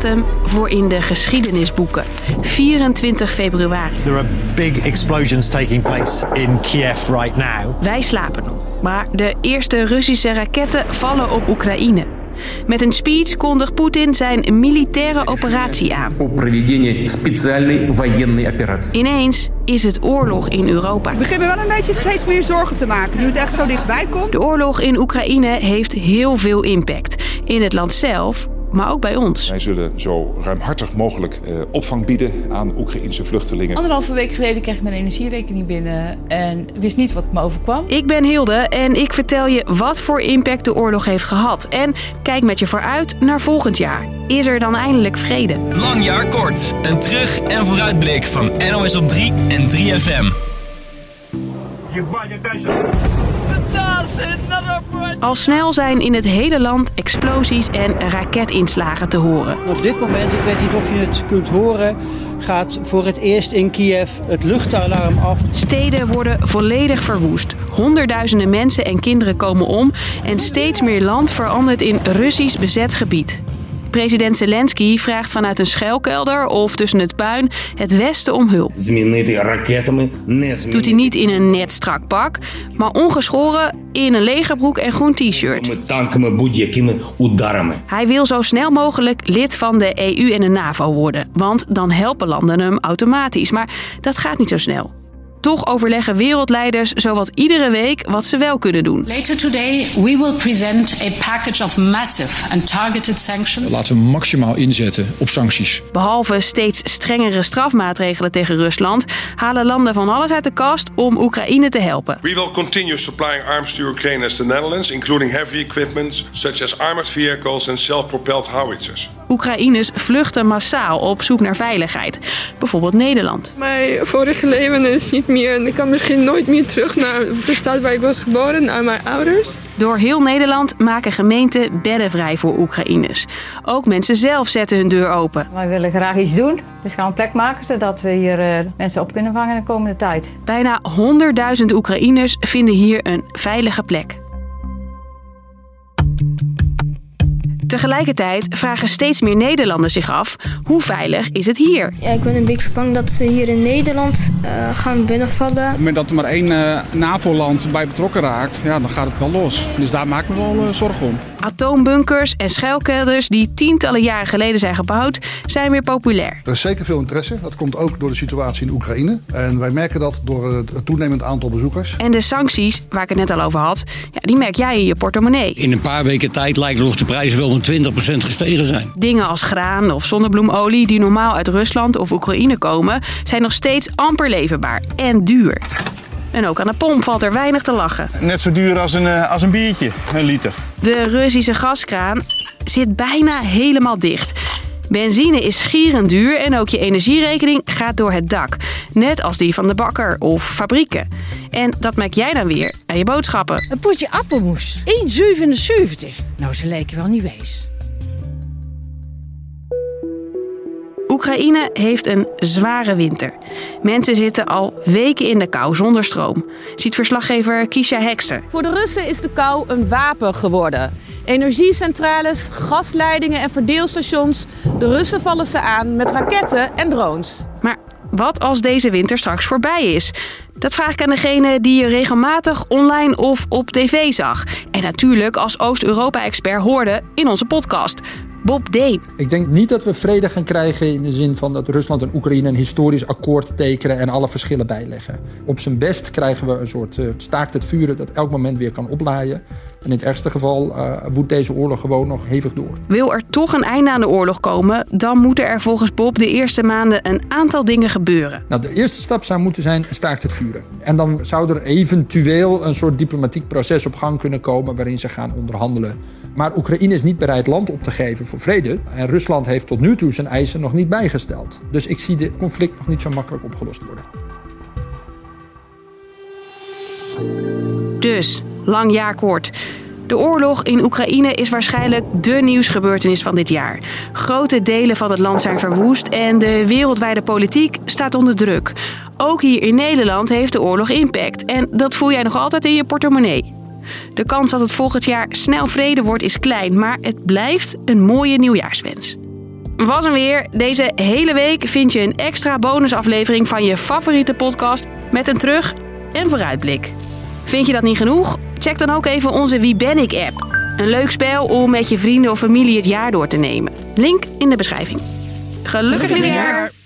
datum voor in de geschiedenisboeken. 24 februari. There are big explosions taking place in Kiev right now. Wij slapen nog, maar de eerste Russische raketten vallen op Oekraïne. Met een speech kondigt Poetin zijn militaire operatie aan. Ineens is het oorlog in Europa. We beginnen wel een beetje steeds meer zorgen te maken nu het echt zo dichtbij komt. De oorlog in Oekraïne heeft heel veel impact. In het land zelf, maar ook bij ons. Wij zullen zo ruimhartig mogelijk uh, opvang bieden aan Oekraïnse vluchtelingen. Anderhalve week geleden kreeg ik mijn energierekening binnen en wist niet wat me overkwam. Ik ben Hilde en ik vertel je wat voor impact de oorlog heeft gehad. En kijk met je vooruit naar volgend jaar. Is er dan eindelijk vrede? Lang jaar kort. Een terug- en vooruitblik van NOS op 3 en 3FM. Al snel zijn in het hele land explosies en raketinslagen te horen. Op dit moment, ik weet niet of je het kunt horen, gaat voor het eerst in Kiev het luchtalarm af. Steden worden volledig verwoest. Honderdduizenden mensen en kinderen komen om en steeds meer land verandert in Russisch bezet gebied. President Zelensky vraagt vanuit een schuilkelder of tussen het puin het Westen om hulp. Doet hij niet in een net strak pak, maar ongeschoren in een legerbroek en groen t-shirt. Hij wil zo snel mogelijk lid van de EU en de NAVO worden, want dan helpen landen hem automatisch. Maar dat gaat niet zo snel. Toch overleggen wereldleiders zowat iedere week wat ze wel kunnen doen. Later today we will present a package of massive and targeted sanctions. Laten we maximaal inzetten op sancties. Behalve steeds strengere strafmaatregelen tegen Rusland, halen landen van alles uit de kast om Oekraïne te helpen. We will continue supplying arms to Ukraine as the Netherlands, including heavy equipment such as armored vehicles and self-propelled howitzers. Oekraïners vluchten massaal op zoek naar veiligheid. Bijvoorbeeld Nederland. Mijn vorige leven is niet meer en ik kan misschien nooit meer terug naar de stad waar ik was geboren, naar mijn ouders. Door heel Nederland maken gemeenten bedden vrij voor Oekraïners. Ook mensen zelf zetten hun deur open. Wij willen graag iets doen, dus gaan een plek maken zodat we hier uh, mensen op kunnen vangen de komende tijd. Bijna 100.000 Oekraïners vinden hier een veilige plek. Tegelijkertijd vragen steeds meer Nederlanders zich af: hoe veilig is het hier? Ja, ik ben een beetje bang dat ze hier in Nederland uh, gaan binnenvallen. Op het moment dat er maar één uh, NAVO-land bij betrokken raakt, ja, dan gaat het wel los. Dus daar maken we wel uh, zorgen om. Atoombunkers en schuilkelders die tientallen jaren geleden zijn gebouwd, zijn weer populair. Er is zeker veel interesse. Dat komt ook door de situatie in Oekraïne. En wij merken dat door het toenemend aantal bezoekers. En de sancties, waar ik het net al over had, ja, die merk jij in je portemonnee. In een paar weken tijd lijkt het of de prijzen wel met 20% gestegen zijn. Dingen als graan of zonnebloemolie die normaal uit Rusland of Oekraïne komen, zijn nog steeds amper leverbaar en duur. En ook aan de pomp valt er weinig te lachen. Net zo duur als een, als een biertje, een liter. De Russische gaskraan zit bijna helemaal dicht. Benzine is gierend duur en ook je energierekening gaat door het dak. Net als die van de bakker of fabrieken. En dat merk jij dan weer aan je boodschappen. Een potje appelmoes, 1,77. Nou, ze lijken wel niet wees. Oekraïne heeft een zware winter. Mensen zitten al weken in de kou zonder stroom, ziet verslaggever Kisha Hekster. Voor de Russen is de kou een wapen geworden. Energiecentrales, gasleidingen en verdeelstations. De Russen vallen ze aan met raketten en drones. Maar wat als deze winter straks voorbij is? Dat vraag ik aan degene die je regelmatig online of op tv zag. En natuurlijk als Oost-Europa-expert hoorde in onze podcast. Bob Deen. Ik denk niet dat we vrede gaan krijgen in de zin van dat Rusland en Oekraïne een historisch akkoord tekenen en alle verschillen bijleggen. Op zijn best krijgen we een soort uh, staakt het vuren dat elk moment weer kan oplaaien. En in het ergste geval uh, woedt deze oorlog gewoon nog hevig door. Wil er toch een einde aan de oorlog komen, dan moeten er volgens Bob de eerste maanden een aantal dingen gebeuren. Nou, de eerste stap zou moeten zijn staakt het vuren. En dan zou er eventueel een soort diplomatiek proces op gang kunnen komen waarin ze gaan onderhandelen. Maar Oekraïne is niet bereid land op te geven voor vrede. En Rusland heeft tot nu toe zijn eisen nog niet bijgesteld. Dus ik zie dit conflict nog niet zo makkelijk opgelost worden. Dus, lang jaar kort. De oorlog in Oekraïne is waarschijnlijk dé nieuwsgebeurtenis van dit jaar. Grote delen van het land zijn verwoest en de wereldwijde politiek staat onder druk. Ook hier in Nederland heeft de oorlog impact en dat voel jij nog altijd in je portemonnee. De kans dat het volgend jaar snel vrede wordt is klein, maar het blijft een mooie nieuwjaarswens. was hem weer. Deze hele week vind je een extra bonusaflevering van je favoriete podcast met een terug- en vooruitblik. Vind je dat niet genoeg? Check dan ook even onze Wie ben ik app. Een leuk spel om met je vrienden of familie het jaar door te nemen. Link in de beschrijving. Gelukkig nieuwjaar!